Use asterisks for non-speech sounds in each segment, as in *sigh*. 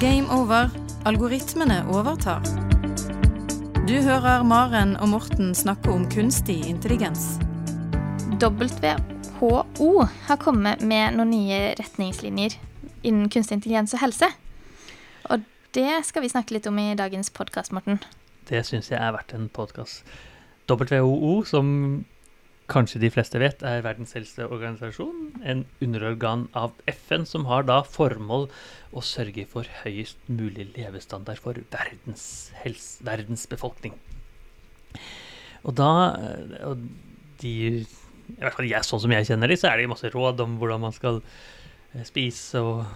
Game over. Algoritmene overtar. Du hører Maren og Morten snakke om kunstig intelligens. WHO har kommet med noen nye retningslinjer innen kunstig intelligens og helse. Og det skal vi snakke litt om i dagens podkast, Morten. Det syns jeg er verdt en podkast. WHO, som kanskje de fleste vet, er Verdens helseorganisasjon. En underorgan av FN som har da formål å sørge for høyest mulig levestandard for verdens, helse, verdens befolkning. Og da og de, i hvert fall jeg, Sånn som jeg kjenner de, så er det masse råd om hvordan man skal eh, spise og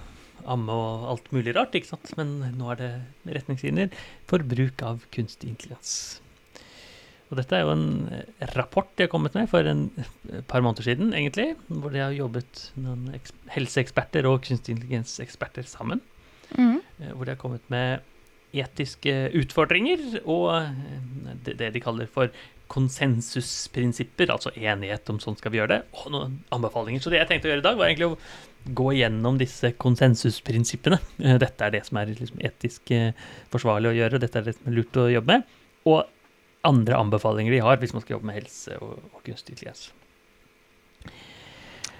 amme og alt mulig rart, ikke sant? Men nå er det retningslinjer for bruk av kunstig intelligens. Og dette er jo en eh, rapport de har kommet med for en par måneder siden, egentlig. Hvor de har jobbet noen helseeksperter og kunstig intelligens-eksperter sammen. Mm. Hvor de har kommet med etiske utfordringer og eh, det de kaller for konsensusprinsipper, altså enighet om sånn skal vi gjøre det, og noen anbefalinger. Så det jeg tenkte å gjøre i dag, var egentlig å gå gjennom disse konsensusprinsippene. Dette er det som er liksom etisk forsvarlig å gjøre, dette er det som er lurt å jobbe med. Og andre anbefalinger de har hvis man skal jobbe med helse og, og kunstig intelligens.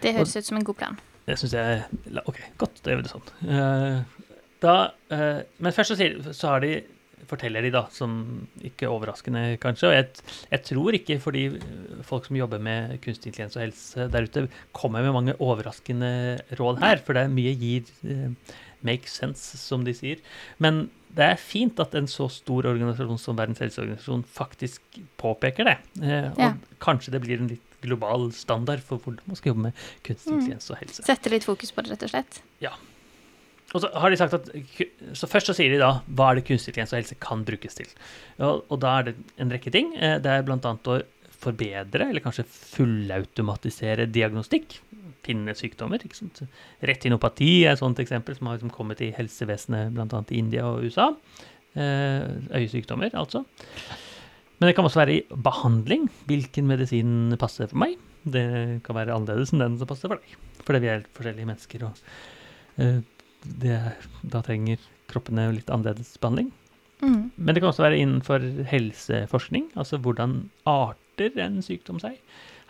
Det høres ut som en god plan. Det syns jeg OK, godt. Da gjør vi det sånn. Uh, da, uh, men først så, så har de forteller de, da, som ikke overraskende, kanskje. Og jeg, jeg, tror ikke fordi folk som jobber med kunstig intelligens og helse der ute, kommer med mange overraskende råd her, for det er mye gir uh, make sense, som de sier. Men det er fint at en så stor organisasjon som Verdens helseorganisasjon faktisk påpeker det. Eh, og ja. kanskje det blir en litt global standard for hvordan man skal jobbe med kunstig mm. intelligens og helse. Sette litt fokus på det, rett og slett? Ja. Og så har de sagt at, så Først så sier de da hva er det kunstig intelligens og helse kan brukes til. Og, og da er det en rekke ting. Eh, det er blant annet å forbedre, eller kanskje fullautomatisere diagnostikk pinnesykdommer. ikke sant? Retinopati er et sånt eksempel som har liksom kommet i helsevesenet bl.a. i India og USA. Eh, øyesykdommer, altså. Men det kan også være i behandling. Hvilken medisin passer for meg? Det kan være annerledes enn den som passer for deg. Fordi vi er forskjellige mennesker, og uh, det, da trenger kroppene litt annerledes behandling. Mm. Men det kan også være innenfor helseforskning. Altså hvordan arter en sykdom seg.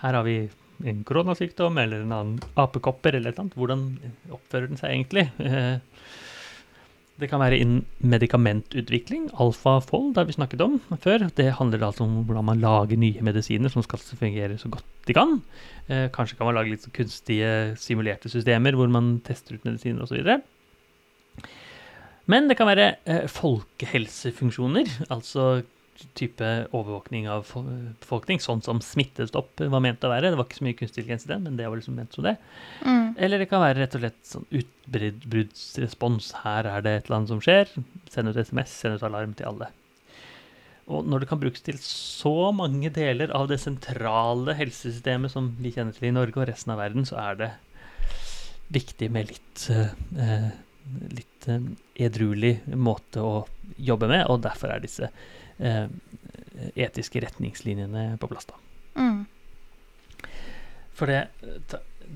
Her har vi en koronasykdom eller en annen apekopper eller et eller annet. Hvordan oppfører den seg egentlig? Eh, det kan være innen medikamentutvikling. Alfafold har vi snakket om før. Det handler altså om hvordan man lager nye medisiner som skal fungere så godt de kan. Eh, kanskje kan man lage litt kunstige simulerte systemer hvor man tester ut medisiner osv. Men det kan være eh, folkehelsefunksjoner, altså type overvåkning av befolkning, sånn som Smittestopp var ment å være. Det var ikke så mye kunstig intelligens i det, men det var liksom ment som det. Mm. Eller det kan være rett og slett sånn utbruddsrespons. Her er det et eller annet som skjer. Send ut SMS, send ut alarm til alle. Og når det kan brukes til så mange deler av det sentrale helsesystemet som vi kjenner til i Norge og resten av verden, så er det viktig med litt, uh, litt uh, edruelig måte å jobbe med, og derfor er disse eh, etiske retningslinjene på plass. da. Mm. For det,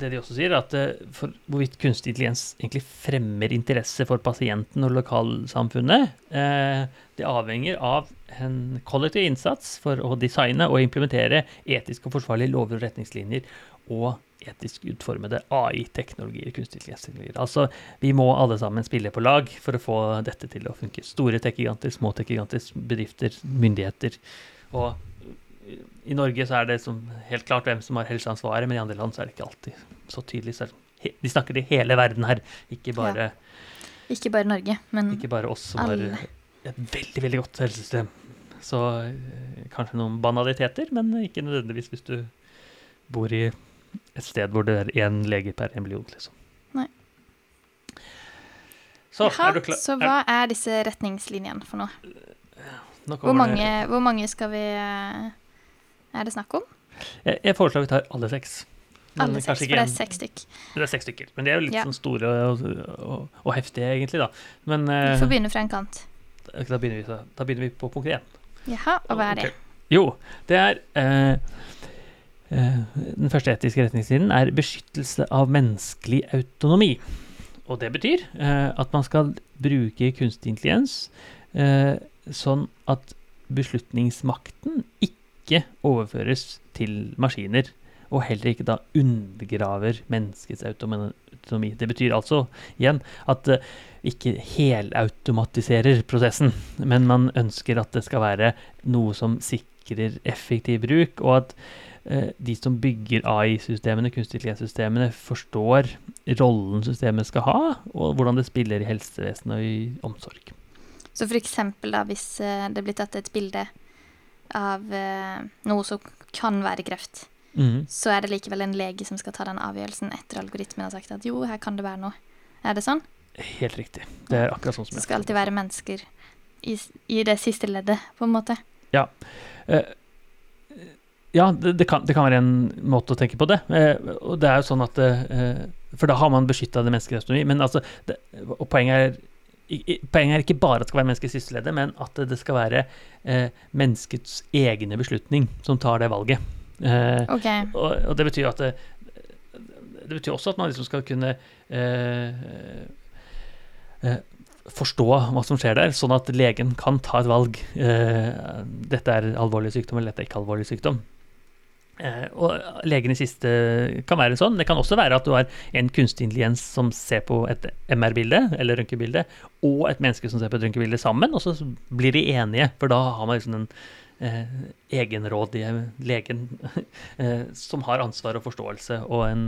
det de også sier, er at eh, for hvorvidt kunstig intelligens egentlig fremmer interesse for pasienten og lokalsamfunnet, eh, det avhenger av en kollektiv innsats for å designe og implementere etisk og forsvarlige lover og retningslinjer og etisk utformede AI-teknologier, kunstig intelligens-teknologier. Altså, vi må alle sammen spille på lag for å få dette til å funke. Store tech-giganter, små tech-giganter, bedrifter, myndigheter. Og i Norge så er det helt klart hvem som har helseansvaret, men i andre land så er det ikke alltid så tydelig. Så de snakker i hele verden her, ikke bare ja. Ikke bare Norge, men Ikke bare oss som alle. har et veldig, veldig godt helsesystem. Så eh, kanskje noen banaliteter, men ikke nødvendigvis hvis du bor i et sted hvor det er én lege per en million, liksom. Nei. Så, Jaha, er du klar? Så hva er disse retningslinjene for noe? Hvor mange, hvor mange, skal vi eh, Er det snakk om? Jeg, jeg foreslår vi tar alle seks. Men alle seks, for det er seks stykker. Det er seks stykker, men de er jo litt ja. sånn store og, og, og, heftige, egentlig, da. Men, vi får begynne fra en kant. Da begynner vi, da begynner vi på punkt én. Jaha, og hva er det? Okay. Jo, det er uh, uh, den første etiske retningslinjen er beskyttelse av menneskelig autonomi. og det betyr eh, at man skal bruke kunstig intelligens eh, sånn at beslutningsmakten ikke overføres til maskiner, og heller ikke da undergraver menneskets autonomi. Det betyr altså igjen at uh, ikke helautomatiserer prosessen, men man ønsker at det skal være noe som sikrer effektiv bruk, og at uh, de som bygger AI-systemene, kunstig intelligens-systemene, forstår rollen systemet skal ha, og hvordan det spiller i helsevesenet og i omsorg. Så da, hvis uh, det blir tatt et bilde av noe som kan være kreft, mm. så er det likevel en lege som skal ta den avgjørelsen etter algoritmen har sagt at jo, her kan det være noe. Er det sånn? Helt riktig. Det er akkurat sånn som Det skal alltid være mennesker i, i, det siste leddet, på en måte. Ja. Uh, ja, det, det, kan, det, kan, være en måte å tenke på det. Uh, og det er jo sånn at uh, For da har man beskytta det menneskelige autonomi. Men altså det, Og poenget er Poenget er ikke bare at det skal være menneskets siste leddet, men at det skal være menneskets egne beslutning som tar det valget. Okay. Og, og, det betyr at det, det betyr også at man liksom skal kunne eh, eh, forstå hva som skjer der, sånn at legen kan ta et valg. Eh, dette er alvorlig sykdom, eller dette er ikke alvorlig sykdom. Eh, og legen i siste kan være sånn. Det kan også være at du har en kunstig intelligens som ser på et MR-bilde eller røntgenbilde, og et menneske som ser på et røntgenbilde sammen, og så blir de enige. For da har man liksom den eh, egenrådige legen *laughs* eh, som har ansvar og forståelse og en,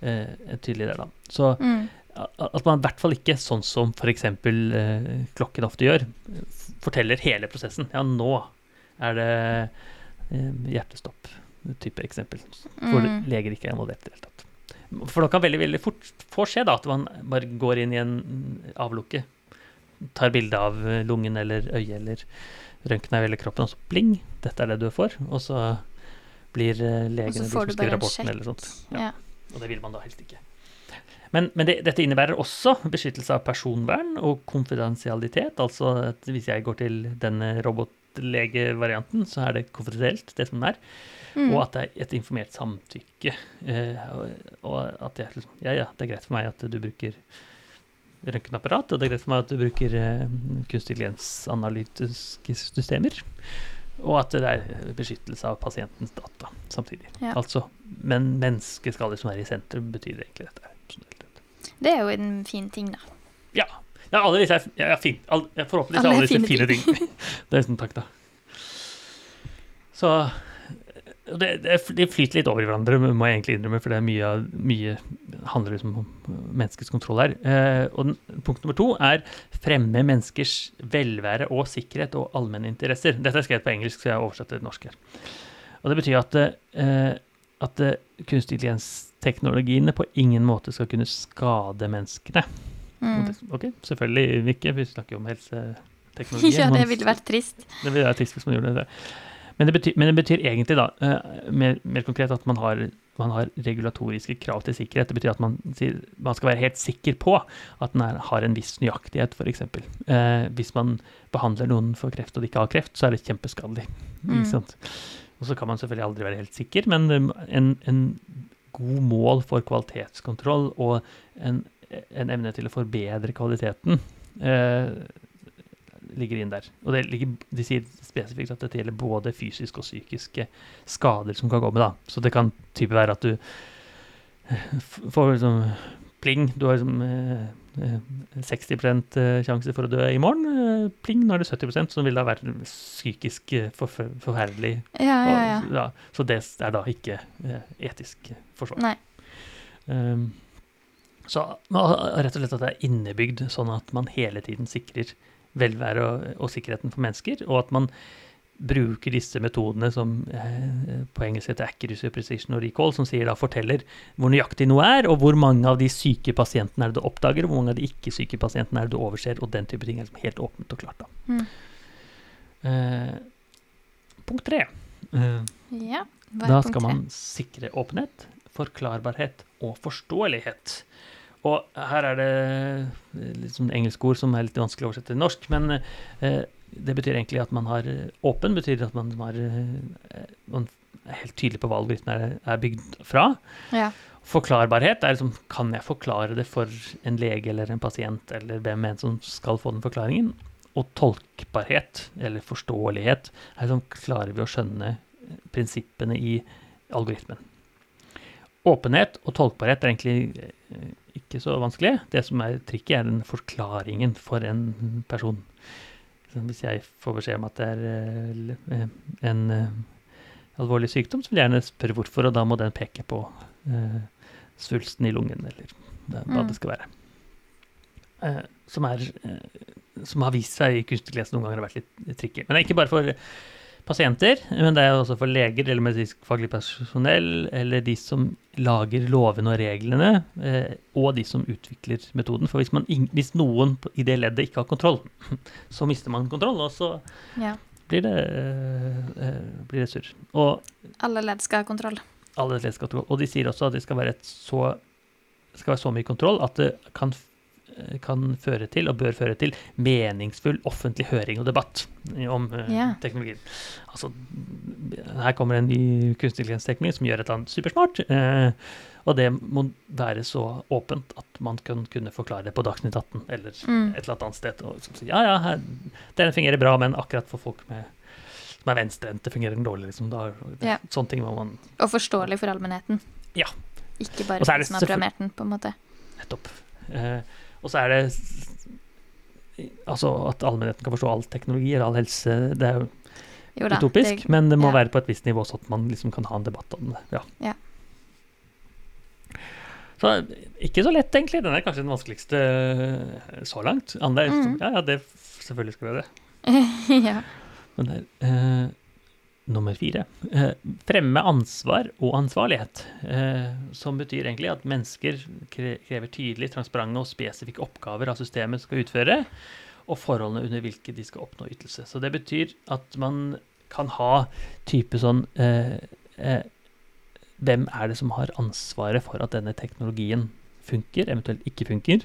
eh, en tydelig del. Da. Så mm at man i hvert fall ikke, sånn som f.eks. Eh, klokken ofte gjør, forteller hele prosessen. Ja, nå er det eh, hjertestopp, type eksempel, hvor mm. leger ikke er involvert i det hele tatt. For da kan veldig veldig fort få skje da, at man bare går inn i en avlukke, tar bilde av lungen eller øyet eller røntgen av hele kroppen, og så bling, dette er det du får. Og så blir eh, legene de som skriver rapporten eller sånt. Ja. ja. Og det vil man da helst ikke. Men, men det, dette innebærer også beskyttelse av personvern og konfidensialitet. Altså at hvis jeg går til denne robotlegevarianten, så er det konfidensielt, det som er. Mm. Og at det er et informert samtykke. Eh, og, at jeg liksom Ja, ja, det er greit for meg at du bruker røntgenapparat, og det er greit for meg at du bruker eh, kunstig intelligens-analytiske systemer. Og at det er beskyttelse av pasientens data samtidig. Ja. Altså, men mennesket skal liksom være i sentrum, betyr det egentlig dette. Det er jo en fin ting, da. Ja. Ja alle disse er, ja, fin. All, forhåpentligvis alle, alle disse fine, ting. ting. *laughs* det er sånn takk, da. Så det, det, det, flyter litt over i hverandre, må jeg egentlig innrømme, for det er mye, mye handler liksom om menneskets kontroll her. Eh, og den, punkt nummer to er fremme menneskers velvære og sikkerhet og allmenne interesser. Dette er skrevet på engelsk, så jeg har oversatt til norsk her. Og det betyr at, eh, at eh, kunstig intelligens teknologiene på ingen måte skal kunne skade menneskene. Mm. Ok, selvfølgelig ikke, vi snakker jo om helseteknologi. *laughs* ja, det ville vært trist. Det ville vært trist hvis man gjorde det. Men det betyr, men det betyr egentlig da, uh, mer, mer, konkret at man har, man har, regulatoriske krav til sikkerhet. Det betyr at man, man skal være helt sikker på at den er, har en viss nøyaktighet, f.eks. Eh, hvis man behandler noen for kreft og de ikke har kreft, så er det kjempeskadelig. Mm. Og så kan man selvfølgelig aldri være helt sikker, men en, en god mål for kvalitetskontroll og en, en evne til å forbedre kvaliteten eh, ligger inn der. Og det ligger, de sier spesifikt at dette gjelder både fysiske og psykiske skader som kan komme. da. Så det kan type være at du eh, får liksom pling, du har liksom eh, 60 eh, sjanse for å dø i morgen. Pling, nå er det 70 som vil da være psykisk forferdelig. Ja, ja, ja. Og, ja, så det er da ikke etisk forsvar. Um, så rett og slett at det er innebygd, sånn at man hele tiden sikrer velvære og, og sikkerheten for mennesker, og at man bruker disse metodene som eh, på engelsk heter accuracy, precision og recall, som sier da forteller hvor nøyaktig noe er, og hvor mange av de syke pasientene er det du oppdager, og hvor mange av de ikke-syke pasientene er det du overser, og den type ting er liksom helt åpent og klart. Da. Mm. Eh, punkt tre. Eh, ja, da skal man sikre åpenhet, forklarbarhet og forståelighet. Og her er det litt sånn engelske ord som er litt vanskelig å oversette til norsk, men eh, det betyr egentlig at man har Åpen betyr at man har man er helt tydelig på hva algoritmen er, er bygd fra. Ja. Forklarbarhet er liksom Kan jeg forklare det for en lege eller en pasient eller hvem enn som skal få den forklaringen? Og tolkbarhet, eller forståelighet, er liksom Klarer vi å skjønne prinsippene i algoritmen? Åpenhet og tolkbarhet er egentlig eh, ikke så vanskelig. Det som er trikket, er den forklaringen for en person. Så hvis jeg får beskjed om at det er eh, en eh, alvorlig sykdom, så vil jeg gjerne spørre hvorfor, og da må den peke på svulsten i lungen, eller hva mm. det skal være. Som, er, som har vist seg i kunstig noen ganger har vært litt tricky. Men det er ikke bare for pasienter, men det er også for leger eller medisinskfaglig personell, eller de som lager lovene og reglene, eh, og de som utvikler metoden. For hvis, man, hvis, noen i det leddet ikke har kontroll, *laughs* så mister man kontroll, og så ja. blir, det, eh, blir det surr. Og alle ledd skal ha kontroll. Alle ledd skal ha kontroll. Og de sier også at det skal være, så, skal være så mye kontroll at det kan Eh, kan føre til, og bør føre til, meningsfull offentlig høring og debatt om yeah. teknologien. Altså, her kommer en ny kunstig intelligensteknologi som gjør et eller annet supersmart. Eh, og det må være så åpent at man kan kunne forklare det på Dagsnytt 18 eller mm. et eller annet sted. Og si ja, ja, her, den fungerer bra, men akkurat for folk med som er venstrehendte, fungerer den dårlig. Liksom. Da, det, yeah. Sånne ting må man Og forståelig for allmennheten. Ja. Ikke bare for de som har programmert den, på en måte. Nettopp. Eh, og så er det Altså at allmennheten kan forstå all teknologi eller all helse, det er jo, jo da, utopisk. Det, men det må ja. være på et visst nivå, så at man liksom kan ha en debatt om det. Ja. ja. Så ikke så lett, egentlig. Den er kanskje den vanskeligste eh, så langt. Andre, mm. Ja, ja, det selvfølgelig skal vi gjøre det. *laughs* ja. Men der, er, eh, Nummer fire. Eh, fremme ansvar og ansvarlighet. Eh, som betyr egentlig at mennesker krever tydelig transparente og spesifikke oppgaver av systemet skal utføre, og forholdene under hvilke de skal oppnå ytelse. Så det betyr at man kan ha type sånn eh, Hvem er det som har ansvaret for at denne teknologien funker, eventuelt ikke funker.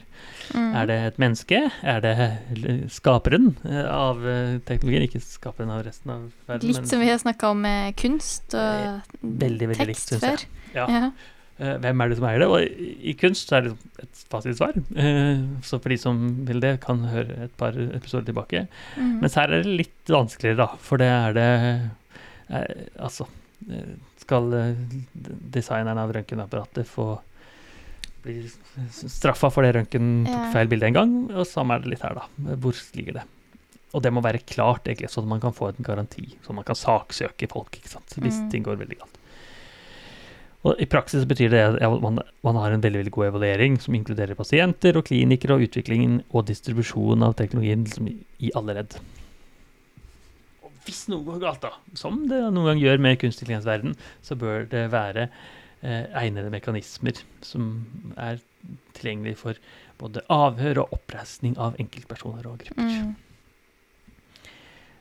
Mm. Er det et menneske? Er det skaperen eh, av eh, teknologien, ikke skaperen av resten av verden? Litt som vi har snakka om med kunst og veldig, veldig tekst likt, før. Ja. ja. Eh, hvem er det som eier det? Og i kunst så er det et fasitsvar. Så for de som vil det, kan høre et par episoder tilbake. Mm. Mens her er det litt vanskeligere, da. For det er det Altså Skal designeren av røntgenapparatet få blir straffa for det røntgen tok feil bilde en gang. Og samme er det litt her, da. Hvor ligger det? Og det må være klart, egentlig, sånn at man kan få en garanti. Så man kan saksøke folk ikke sant? hvis mm. ting går veldig galt. Og I praksis betyr det at man, man, har en veldig, veldig god evaluering som inkluderer pasienter og klinikere og utviklingen og distribusjon av teknologien liksom, i, alle ledd. Og hvis noe går galt, da, som det noen gang gjør med kunstig intelligens så bør det være egnede mekanismer som er tilgjengelig for både avhør og oppreisning av enkeltpersoner og grupper. Mm.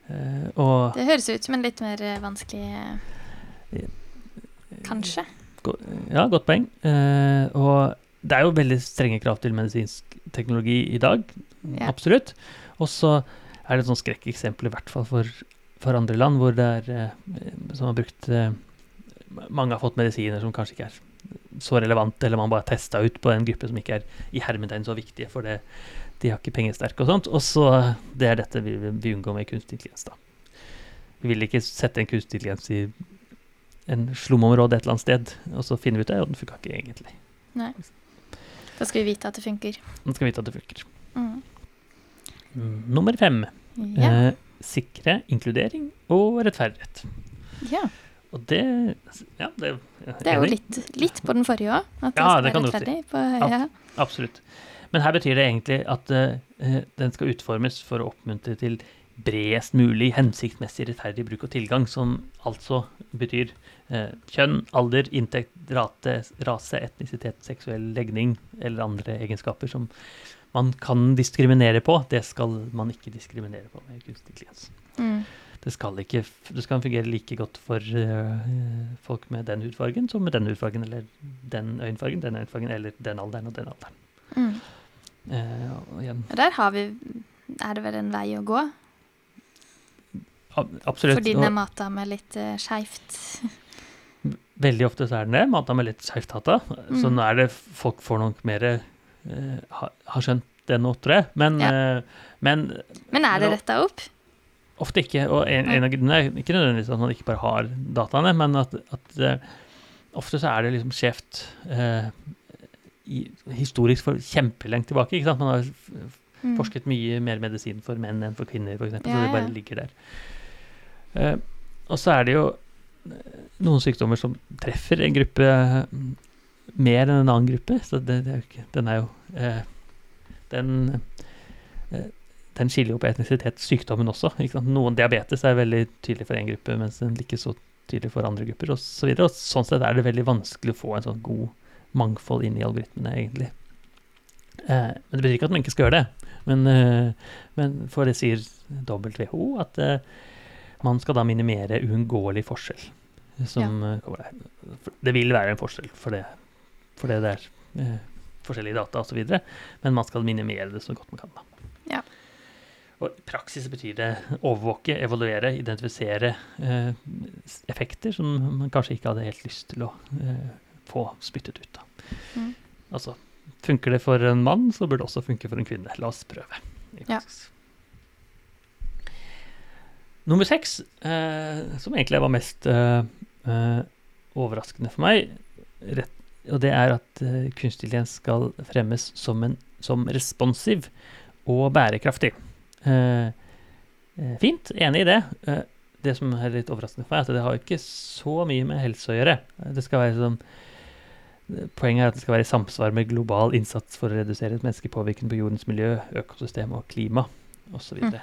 Eh, og det høres ut som en litt mer eh, vanskelig eh, Kanskje? Ja, godt poeng. Eh, og det er jo veldig strenge krav til medisinsk teknologi i dag. Ja. Absolutt. Og så er det et sånt skrekkeksempel, i hvert fall for, for andre land, hvor det er eh, som har brukt eh, mange har fått medisiner som kanskje ikke er så relevante, eller man bare testa ut på en gruppe som ikke er i hermetegn så viktige, for det, de har ikke pengesterke og sånt. Og så Det er dette vi vi unngår med kunstig intelligens, da. Vi vil ikke sette en kunstig intelligens i en slumområde et eller annet sted, og så finner vi ut det, og den funka ikke egentlig. Nei. Da skal vi vite at det funker. Da skal vi vite at det funker. Mm. mm nummer fem. Ja. Eh, sikre inkludering og rettferdighet. Ja. Og det Ja, det, det er jo litt, litt, på den forrige òg. At ja, det kan du si. På, ja. Absolutt. Men her betyr det egentlig at uh, den skal utformes for å oppmuntre til bredest mulig hensiktsmessig rettferdig bruk og tilgang, som altså betyr uh, kjønn, alder, inntekt, rate, rase, etnisitet, seksuell legning eller andre egenskaper som man kan diskriminere på. Det skal man ikke diskriminere på med kunstig intelligens. Mm det skal ikke det skal fungere like godt for uh, folk med den hudfargen som med den hudfargen, eller den øyenfargen, den øyenfargen, eller den alderen og den alderen. Mm. Uh, igjen. Der har vi Er det vel en vei å gå? Absolutt. Fordi den er mata med litt uh, skeivt. *laughs* veldig ofte så er den det. Mata med litt skeivt hata. Mm. Så nå er det folk får nok mer uh, har, har skjønt det nå, tror jeg. Men, ja. uh, men Men er det retta opp? Ofte ikke. Og en, en av grunnene er ikke nødvendigvis at man ikke bare har dataene, men at, at uh, ofte så er det liksom skjevt historisk for kjempelengt tilbake. ikke sant? Man har mm. forsket mye mer medisin for menn enn for kvinner, f.eks. Ja, så det bare ligger der. og så er det jo noen sykdommer som treffer en gruppe mm, mer enn en annen gruppe. Så det, det er ikke, den er jo den, den skiller jo på etnisitetssykdommen også. Noen diabetes er veldig tydelig for én gruppe, mens den ikke så tydelig for andre grupper osv. Så videre. og sånn sett er det veldig vanskelig å få en sånn god mangfold inn i algoritmene, egentlig. Eh, men det betyr ikke at man ikke skal gjøre det. Men, eh, men for det sier WHO at eh, man skal da minimere uunngåelig forskjell. Som ja. Eh, det vil være en forskjell for det, for det der. eh, forskjellige data osv., men man skal minimere det så godt man kan. da. Ja. Og I praksis betyr det overvåke, evaluere, identifisere eh, effekter som man kanskje ikke hadde helt lyst til å eh, få spyttet ut. da. Mm. Altså, funker det for en mann, så burde det også funke for en kvinne. La oss prøve. i praksis. Ja. Nummer seks, eh, som egentlig var mest eh, eh, overraskende for meg, rett, og det er at eh, kunstig intelligens skal fremmes som, en, som responsiv og bærekraftig. Eh, eh, fint, enig i det. det som er litt overraskende for meg, er at det har ikke så mye med helse å gjøre. Det skal være sånn Poenget er at det skal være i samsvar med global innsats for å redusere menneskepåvirkning på jordens miljø, økosystem og klima osv. Mm.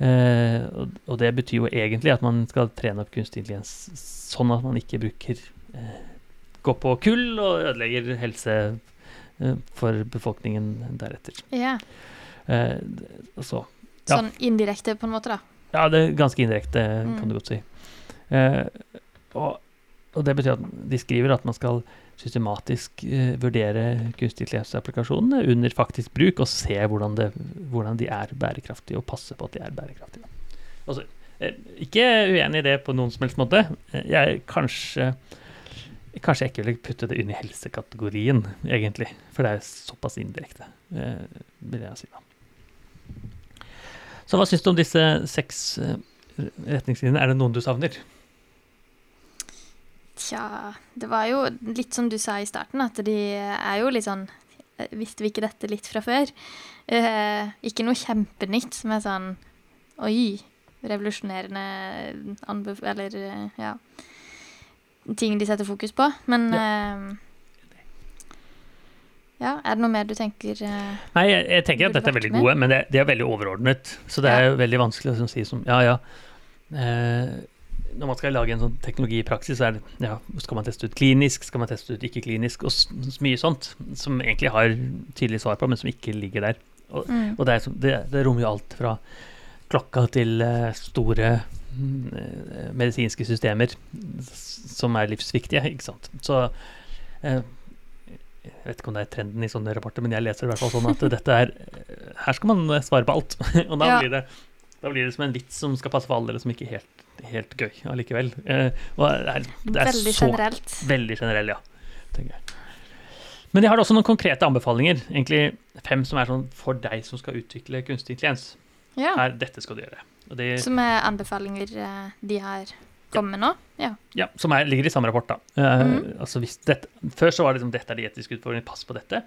Uh, og, og, det betyr jo egentlig at man skal trene opp kunstig intelligens sånn at man ikke bruker uh, Går på kull og ødelegger helse uh, for befolkningen deretter. Ja. Så, ja. Sånn indirekte, på en måte, da? Ja, det er ganske indirekte, mm. kan du godt si. Og, og, det betyr at de skriver at man skal systematisk uh, vurdere kunstig intelligens-applikasjonene under faktisk bruk, og se hvordan, det, hvordan, de er bærekraftige, og passe på at de er bærekraftige. Altså, ikke uenig i det på noen som helst måte. Jeg kanskje Kanskje jeg ikke ville putte det inn i helsekategorien, egentlig. For det er såpass indirekte, vil jeg si da. Så hva syns du om disse seks retningslinjene? Er det noen du savner? Tja, det var jo litt som du sa i starten, at de er jo litt sånn eh, Visste vi ikke dette litt fra før? Eh, ikke noe kjempenytt som er sånn Oi, revolusjonerende anbef... Eller, eh, ja Ting de setter fokus på. Men ja. Eh, ja, Er det noe mer du tenker uh, Nei, jeg, jeg tenker at dette er veldig gode, men de er veldig overordnet. Så det er jo veldig vanskelig å si som Ja, ja. Eh, når man skal lage en sånn teknologi i praksis, så det, ja, skal man teste ut klinisk, skal man teste ut ikke-klinisk, og så mye sånt som egentlig har tydelig svar på, men som ikke ligger der. Og, mm. og det, er, det, det, rommer jo alt fra klokka til uh, store uh, medisinske systemer som er livsviktige, ikke sant. Så uh, jeg vet ikke om det er trenden i sånne rapporter, men jeg leser i hvert fall sånn at dette er Her skal man svare på alt. *laughs* og da, ja. blir det, da blir det som en vits som skal passe for alle, eller som ikke helt helt gøy allikevel. Eh, og det er, det er veldig så, generelt. Veldig generell, ja. Men jeg har også noen konkrete anbefalinger. Egentlig fem som er sånn for deg som skal utvikle kunstig intelligens. Ja. Er dette skal du gjøre. Det, som er anbefalinger eh, de har kommet med nå? Ja. ja som er, ligger i samme rapport, da. Uh, mm. altså dette, før så var det liksom dette er de etiske utfordringene, pass på dette.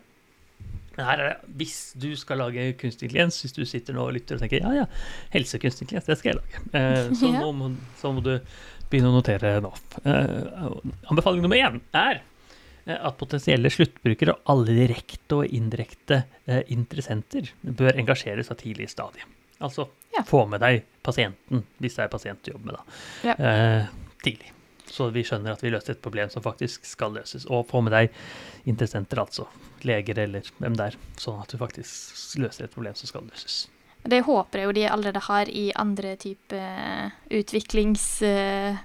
Men her er det, hvis du skal lage kunstig intelligens, hvis du sitter nå og lytter og tenker ja, ja, helsekunstig intelligens, det skal jeg lage, eh, så, *laughs* ja. må, så, må, du begynne å notere nå. Eh, anbefaling nummer én er at potensielle sluttbrukere og alle direkte og indirekte interessenter bør engasjeres av tidlig stadie. Altså ja. få med deg pasienten, hvis det er pasient du jobber med, da, ja. Eh, tidlig. Så vi skjønner at vi løser et problem som faktisk skal løses. Og få med deg interessenter, altså leger eller hvem det er, sånn at du faktisk løser et problem som skal løses. Det håper jeg jo de allerede har i andre type utviklings... Uh,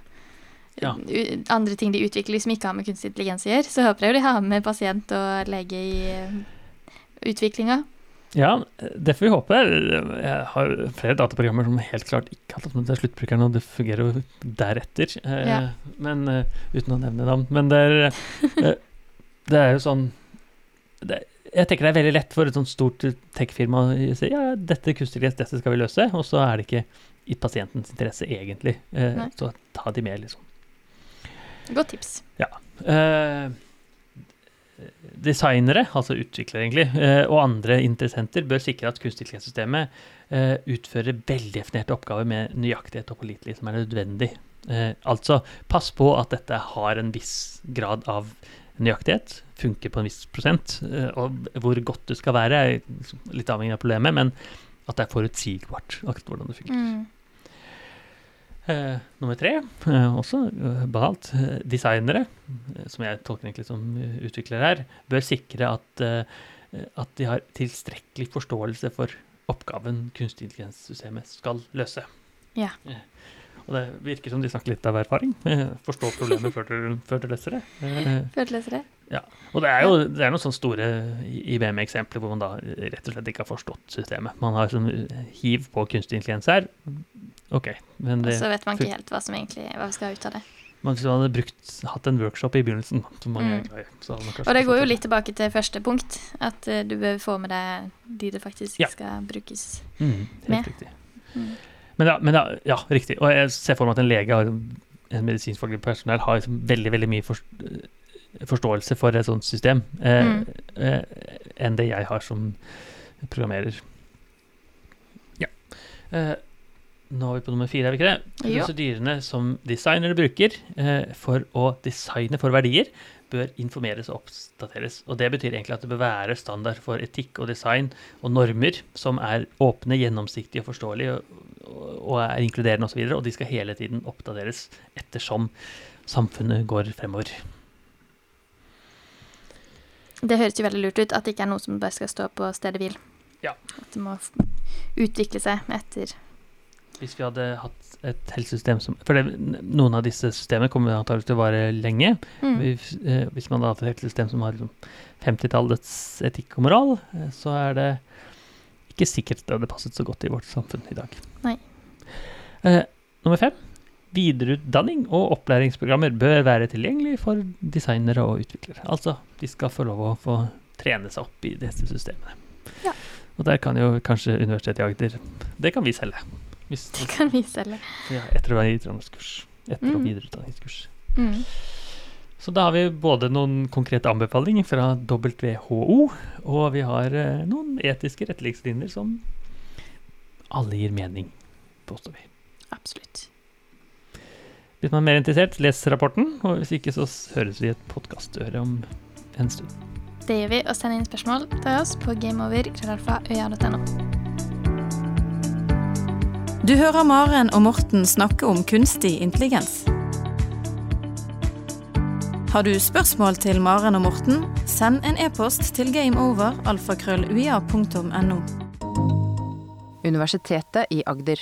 ja. Andre ting de utvikler som ikke har med kunstig intelligens å gjøre. Så håper jeg jo de har med pasient og lege i uh, utviklinga. Ja, det får vi håpe. Jeg har flere dataprogrammer som helt klart ikke har tatt med til sluttbrukeren, og det fungerer jo deretter. Eh, ja. Men uh, uten å nevne navn. Men det er, uh, det er jo sånn det, Jeg tenker det er veldig lett for et sånt stort tech-firma å si ja, dette kunstig dette skal vi løse, og så er det ikke i pasientens interesse egentlig. Nei. så ta de med, liksom. Godt tips. Ja. Uh, designere, altså utviklere egentlig, eh, og andre interessenter bør sikre at kunstig intelligens-systemet eh, utfører veldefinerte oppgaver med nøyaktighet og pålitelighet som er nødvendig. Eh, altså, pass på at dette har en viss grad av nøyaktighet, funker på en viss prosent. Og hvor godt det skal være, er litt avhengig av problemet, men at det er forutsigbart akkurat hvordan det fungerer. Mm. Eh, nummer tre, eh, også behalt. banalt, eh, designere, eh, som jeg tolker egentlig som utviklere her, bør sikre at, at de har tilstrekkelig forståelse for oppgaven kunstig intelligens-systemet skal løse. Ja. Og det virker som de snakker litt av erfaring. Forstå problemet før du, før du løser det. Før du løser det. Ja. Og det er jo det er noen sånne store IBM-eksempler hvor man da rett og slett ikke har forstått systemet. Man har sånn hiv på kunstig intelligens her. Ok. Men det, og så vet man ikke helt hva som egentlig hva vi skal ha ut av det. Man hadde brukt, hatt en workshop i begynnelsen. Mm. og det går jo litt tilbake til første punkt. At uh, du bør få med deg de det faktisk ja. skal brukes mm, helt med. Riktig. Mm. Men, ja, men ja, ja, riktig. Og jeg ser for meg at en lege har en medisinskfaglig personell har liksom veldig veldig mye for, forståelse for et sånt system eh, mm. eh, enn det jeg har som programmerer. Ja. Eh, nå er vi på nummer fire, er vi ikke det? Prosedyrene som designere bruker eh, for å designe for verdier, bør informeres og oppdateres. Og Det betyr egentlig at det bør være standard for etikk og design og normer som er åpne, gjennomsiktige og forståelige og, og er inkluderende osv. Og, så og de skal hele tiden oppdateres ettersom samfunnet går fremover. Det høres jo veldig lurt ut at det ikke er noe som bare skal stå på stedet hvil. Ja. At det må utvikle seg etter Hvis vi hadde hatt et helsesystem som For det, noen av disse systemene kommer antakelig til å vare lenge. Mm. Hvis, eh, hvis, man hadde hatt et helsesystem som har liksom 50-tallets etikk og moral, eh, så er det ikke sikkert det hadde passet så godt i vårt samfunn i dag. Nei. Eh, nummer fem. Videreutdanning og opplæringsprogrammer bør være tilgjengelig for designere og utviklere. Altså, de skal få lov å få trene seg opp i disse systemene. Ja. Og der kan jo kanskje Universitetet i Agder Det kan vi selge. Hvis, det kan vi selge. Ja, etter- og videreutdanningskurs. Etter- og mm. videreutdanningskurs. Mm. Så da har vi både noen konkrete anbefalinger fra WHO, og vi har eh, noen etiske retningslinjer som alle gir mening, påstår vi. Absolutt. Hvis man er mer interessert, les rapporten, og hvis ikke, så høres vi et podkastøre om en stund. Det gjør vi, og send inn spørsmål til oss på gameover.øya.no. Du hører Maren og Morten snakke om kunstig intelligens. Har du spørsmål til Maren og Morten, send en e-post til gameover.alfakrølluia.no. Universitetet i Agder.